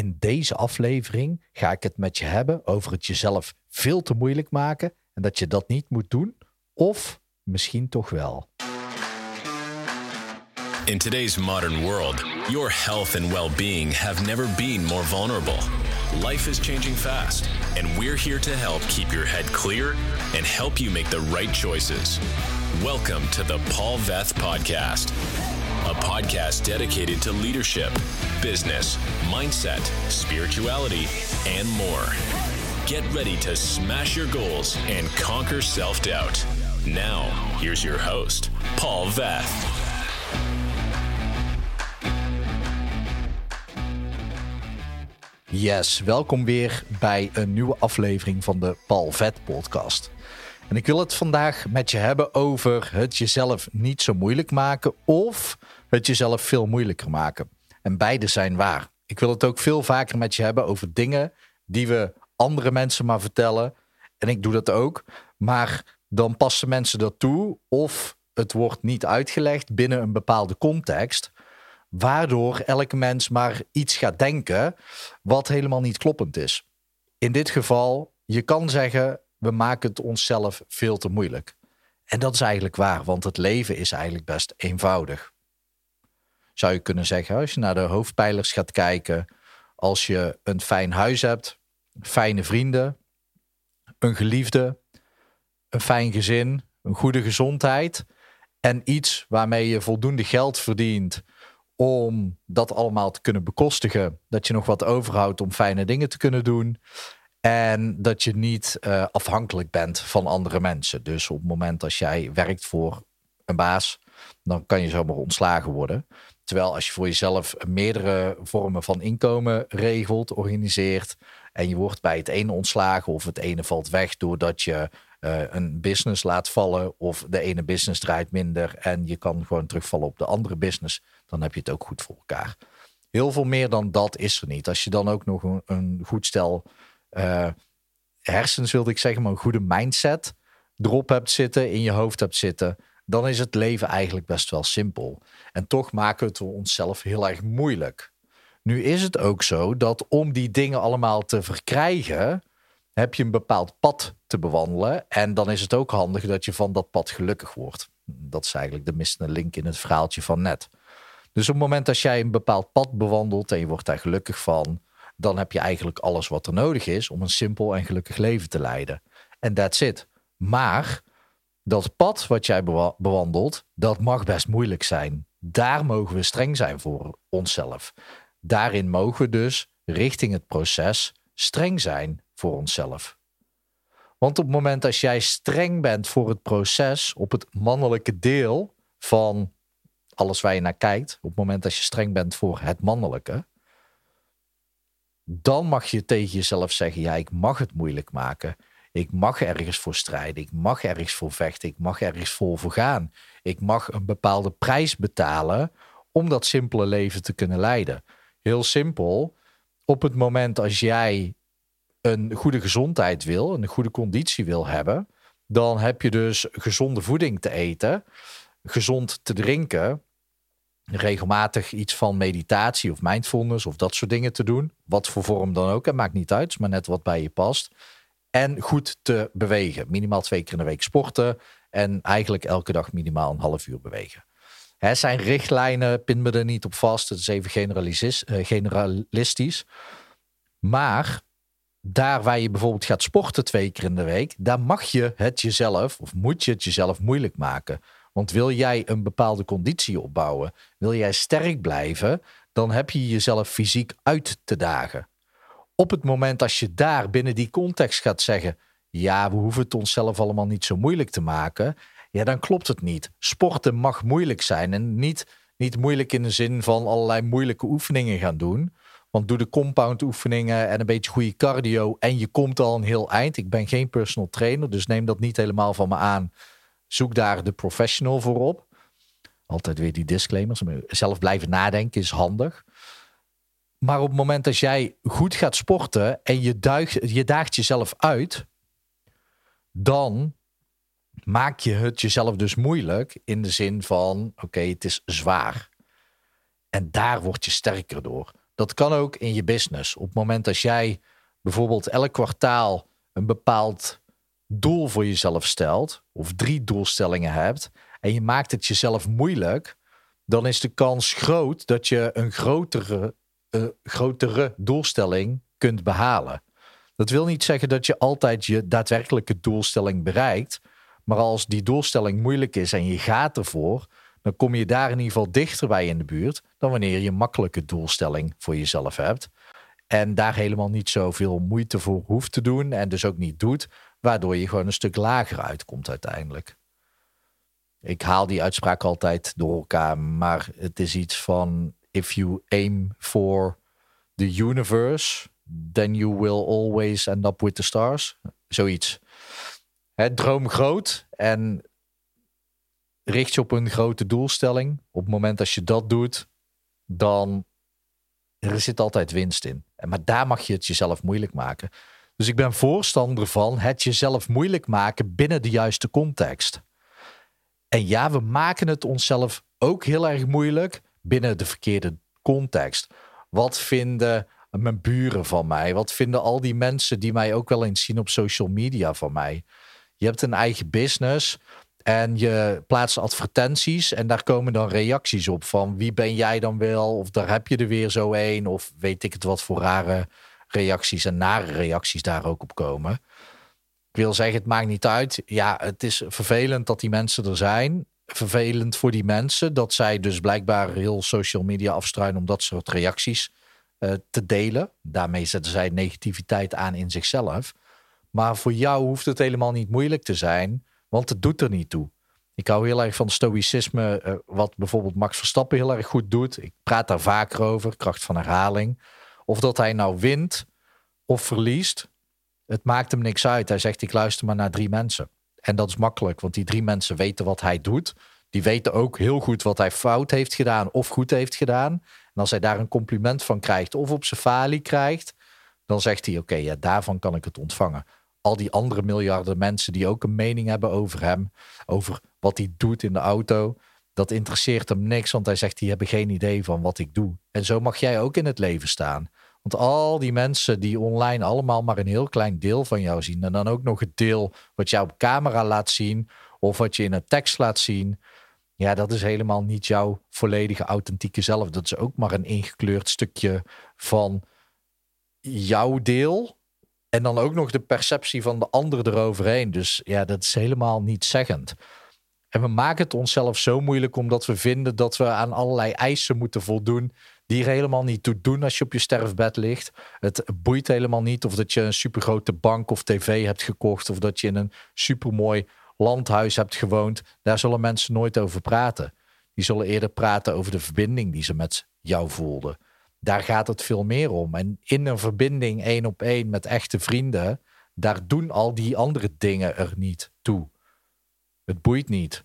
in deze aflevering ga ik het met je hebben over het jezelf veel te moeilijk maken en dat je dat niet moet doen, of misschien toch wel. In today's modern world, your health and well being have never been more vulnerable. Life is changing fast, and we're here to help keep your head clear and help you make the right choices. Welcome to the Paul Veth Podcast, a podcast dedicated to leadership, business, mindset, spirituality, and more. Get ready to smash your goals and conquer self doubt. Now, here's your host, Paul Veth. Yes, welkom weer bij een nieuwe aflevering van de Paul Vet podcast. En ik wil het vandaag met je hebben over het jezelf niet zo moeilijk maken of het jezelf veel moeilijker maken. En beide zijn waar. Ik wil het ook veel vaker met je hebben over dingen die we andere mensen maar vertellen. En ik doe dat ook. Maar dan passen mensen dat toe of het wordt niet uitgelegd binnen een bepaalde context. Waardoor elke mens maar iets gaat denken wat helemaal niet kloppend is. In dit geval, je kan zeggen, we maken het onszelf veel te moeilijk. En dat is eigenlijk waar, want het leven is eigenlijk best eenvoudig. Zou je kunnen zeggen, als je naar de hoofdpijlers gaat kijken, als je een fijn huis hebt, fijne vrienden, een geliefde, een fijn gezin, een goede gezondheid en iets waarmee je voldoende geld verdient om dat allemaal te kunnen bekostigen, dat je nog wat overhoudt om fijne dingen te kunnen doen. En dat je niet uh, afhankelijk bent van andere mensen. Dus op het moment als jij werkt voor een baas, dan kan je zomaar ontslagen worden. Terwijl als je voor jezelf meerdere vormen van inkomen regelt, organiseert. En je wordt bij het ene ontslagen of het ene valt weg doordat je uh, een business laat vallen. Of de ene business draait minder en je kan gewoon terugvallen op de andere business. Dan heb je het ook goed voor elkaar. Heel veel meer dan dat is er niet. Als je dan ook nog een goed stel uh, hersens, wilde ik zeggen, maar een goede mindset erop hebt zitten, in je hoofd hebt zitten, dan is het leven eigenlijk best wel simpel. En toch maken we het onszelf heel erg moeilijk. Nu is het ook zo dat om die dingen allemaal te verkrijgen, heb je een bepaald pad te bewandelen. En dan is het ook handig dat je van dat pad gelukkig wordt. Dat is eigenlijk de missende link in het verhaaltje van net. Dus op het moment dat jij een bepaald pad bewandelt en je wordt daar gelukkig van, dan heb je eigenlijk alles wat er nodig is om een simpel en gelukkig leven te leiden. En that's it. Maar dat pad wat jij bewandelt, dat mag best moeilijk zijn. Daar mogen we streng zijn voor onszelf. Daarin mogen we dus richting het proces streng zijn voor onszelf. Want op het moment dat jij streng bent voor het proces, op het mannelijke deel van alles waar je naar kijkt, op het moment dat je streng bent voor het mannelijke, dan mag je tegen jezelf zeggen: ja, ik mag het moeilijk maken. Ik mag ergens voor strijden. Ik mag ergens voor vechten. Ik mag ergens voor vergaan. Ik mag een bepaalde prijs betalen om dat simpele leven te kunnen leiden. Heel simpel. Op het moment als jij een goede gezondheid wil, een goede conditie wil hebben, dan heb je dus gezonde voeding te eten, gezond te drinken, regelmatig iets van meditatie of mindfulness of dat soort dingen te doen. Wat voor vorm dan ook, het maakt niet uit, maar net wat bij je past. En goed te bewegen. Minimaal twee keer in de week sporten en eigenlijk elke dag minimaal een half uur bewegen. Het zijn richtlijnen, pin me er niet op vast. Het is even eh, generalistisch. Maar daar waar je bijvoorbeeld gaat sporten twee keer in de week, daar mag je het jezelf of moet je het jezelf moeilijk maken. Want wil jij een bepaalde conditie opbouwen, wil jij sterk blijven, dan heb je jezelf fysiek uit te dagen. Op het moment als je daar binnen die context gaat zeggen, ja, we hoeven het onszelf allemaal niet zo moeilijk te maken, ja, dan klopt het niet. Sporten mag moeilijk zijn en niet, niet moeilijk in de zin van allerlei moeilijke oefeningen gaan doen. Want doe de compound oefeningen en een beetje goede cardio en je komt al een heel eind. Ik ben geen personal trainer, dus neem dat niet helemaal van me aan. Zoek daar de professional voor op. Altijd weer die disclaimers. Zelf blijven nadenken is handig. Maar op het moment dat jij goed gaat sporten en je, duigt, je daagt jezelf uit, dan maak je het jezelf dus moeilijk in de zin van: oké, het is zwaar. En daar word je sterker door dat kan ook in je business. Op het moment dat jij bijvoorbeeld elk kwartaal een bepaald doel voor jezelf stelt, of drie doelstellingen hebt, en je maakt het jezelf moeilijk, dan is de kans groot dat je een grotere, uh, grotere doelstelling kunt behalen. Dat wil niet zeggen dat je altijd je daadwerkelijke doelstelling bereikt. Maar als die doelstelling moeilijk is en je gaat ervoor, dan kom je daar in ieder geval dichter bij in de buurt dan wanneer je een makkelijke doelstelling voor jezelf hebt. En daar helemaal niet zoveel moeite voor hoeft te doen en dus ook niet doet, waardoor je gewoon een stuk lager uitkomt uiteindelijk. Ik haal die uitspraak altijd door elkaar, maar het is iets van: if you aim for the universe, then you will always end up with the stars. Zoiets. Droom groot en richt je op een grote doelstelling. Op het moment dat je dat doet, dan er zit altijd winst in. Maar daar mag je het jezelf moeilijk maken. Dus ik ben voorstander van het jezelf moeilijk maken binnen de juiste context. En ja, we maken het onszelf ook heel erg moeilijk binnen de verkeerde context. Wat vinden mijn buren van mij? Wat vinden al die mensen die mij ook wel eens zien op social media van mij? Je hebt een eigen business en je plaatst advertenties en daar komen dan reacties op van wie ben jij dan wel? Of daar heb je er weer zo een of weet ik het wat voor rare reacties en nare reacties daar ook op komen. Ik wil zeggen, het maakt niet uit. Ja, het is vervelend dat die mensen er zijn. Vervelend voor die mensen dat zij dus blijkbaar heel social media afstruinen om dat soort reacties uh, te delen. Daarmee zetten zij negativiteit aan in zichzelf. Maar voor jou hoeft het helemaal niet moeilijk te zijn, want het doet er niet toe. Ik hou heel erg van stoïcisme, uh, wat bijvoorbeeld Max Verstappen heel erg goed doet. Ik praat daar vaker over, kracht van herhaling. Of dat hij nou wint of verliest, het maakt hem niks uit. Hij zegt: Ik luister maar naar drie mensen. En dat is makkelijk, want die drie mensen weten wat hij doet. Die weten ook heel goed wat hij fout heeft gedaan of goed heeft gedaan. En als hij daar een compliment van krijgt of op zijn falie krijgt, dan zegt hij: Oké, ja, daarvan kan ik het ontvangen. Al die andere miljarden mensen die ook een mening hebben over hem, over wat hij doet in de auto, dat interesseert hem niks, want hij zegt: Die hebben geen idee van wat ik doe. En zo mag jij ook in het leven staan. Want al die mensen die online allemaal maar een heel klein deel van jou zien. En dan ook nog het deel wat jij op camera laat zien. Of wat je in een tekst laat zien. Ja, dat is helemaal niet jouw volledige authentieke zelf. Dat is ook maar een ingekleurd stukje van jouw deel. En dan ook nog de perceptie van de ander eroverheen. Dus ja, dat is helemaal niet zeggend. En we maken het onszelf zo moeilijk omdat we vinden dat we aan allerlei eisen moeten voldoen die er helemaal niet toe doen als je op je sterfbed ligt. Het boeit helemaal niet of dat je een supergrote bank of tv hebt gekocht of dat je in een supermooi landhuis hebt gewoond. Daar zullen mensen nooit over praten. Die zullen eerder praten over de verbinding die ze met jou voelden. Daar gaat het veel meer om. En in een verbinding één op één met echte vrienden, daar doen al die andere dingen er niet toe. Het boeit niet.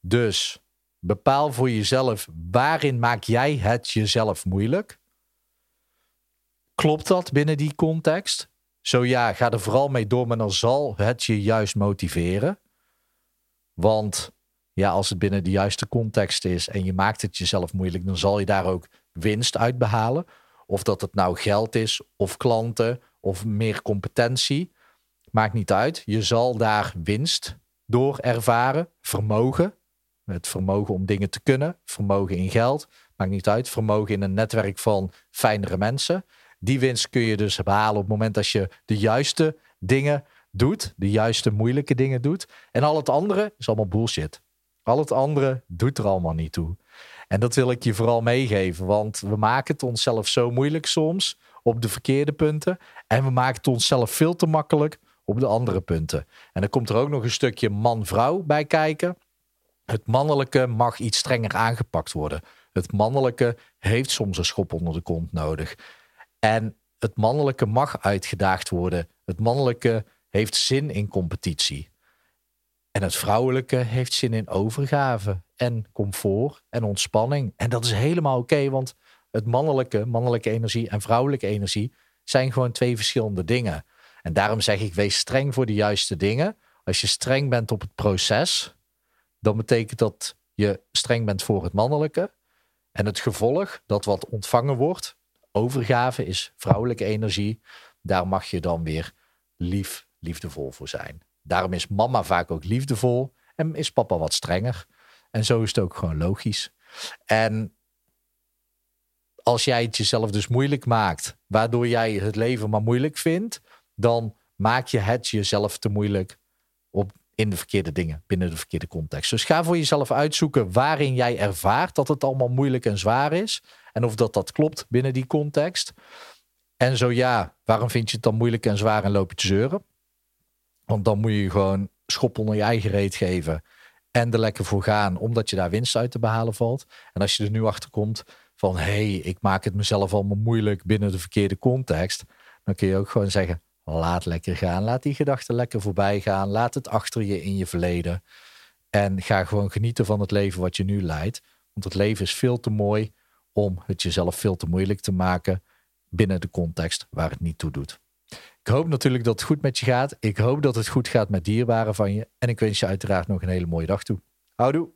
Dus Bepaal voor jezelf waarin maak jij het jezelf moeilijk. Klopt dat binnen die context? Zo ja, ga er vooral mee door, maar dan zal het je juist motiveren. Want ja, als het binnen de juiste context is en je maakt het jezelf moeilijk, dan zal je daar ook winst uit behalen. Of dat het nou geld is, of klanten, of meer competentie. Maakt niet uit. Je zal daar winst door ervaren, vermogen. Het vermogen om dingen te kunnen, vermogen in geld, maakt niet uit. Vermogen in een netwerk van fijnere mensen. Die winst kun je dus behalen op het moment dat je de juiste dingen doet, de juiste moeilijke dingen doet. En al het andere is allemaal bullshit. Al het andere doet er allemaal niet toe. En dat wil ik je vooral meegeven, want we maken het onszelf zo moeilijk soms op de verkeerde punten. En we maken het onszelf veel te makkelijk op de andere punten. En dan komt er ook nog een stukje man-vrouw bij kijken. Het mannelijke mag iets strenger aangepakt worden. Het mannelijke heeft soms een schop onder de kont nodig. En het mannelijke mag uitgedaagd worden. Het mannelijke heeft zin in competitie. En het vrouwelijke heeft zin in overgave en comfort en ontspanning. En dat is helemaal oké, want het mannelijke, mannelijke energie en vrouwelijke energie zijn gewoon twee verschillende dingen. En daarom zeg ik, wees streng voor de juiste dingen. Als je streng bent op het proces, dan betekent dat je streng bent voor het mannelijke. En het gevolg, dat wat ontvangen wordt, overgave is vrouwelijke energie. Daar mag je dan weer lief, liefdevol voor zijn. Daarom is mama vaak ook liefdevol en is papa wat strenger. En zo is het ook gewoon logisch. En als jij het jezelf dus moeilijk maakt, waardoor jij het leven maar moeilijk vindt, dan maak je het jezelf te moeilijk in de verkeerde dingen, binnen de verkeerde context. Dus ga voor jezelf uitzoeken waarin jij ervaart dat het allemaal moeilijk en zwaar is. En of dat dat klopt binnen die context. En zo ja, waarom vind je het dan moeilijk en zwaar en loop je te zeuren? Want dan moet je gewoon schop onder je eigen reet geven en er lekker voor gaan, omdat je daar winst uit te behalen valt. En als je er nu achter komt van hé, hey, ik maak het mezelf allemaal moeilijk binnen de verkeerde context, dan kun je ook gewoon zeggen: laat lekker gaan, laat die gedachten lekker voorbij gaan, laat het achter je in je verleden en ga gewoon genieten van het leven wat je nu leidt. Want het leven is veel te mooi om het jezelf veel te moeilijk te maken binnen de context waar het niet toe doet. Ik hoop natuurlijk dat het goed met je gaat. Ik hoop dat het goed gaat met dierbaren van je. En ik wens je uiteraard nog een hele mooie dag toe. Houdoe.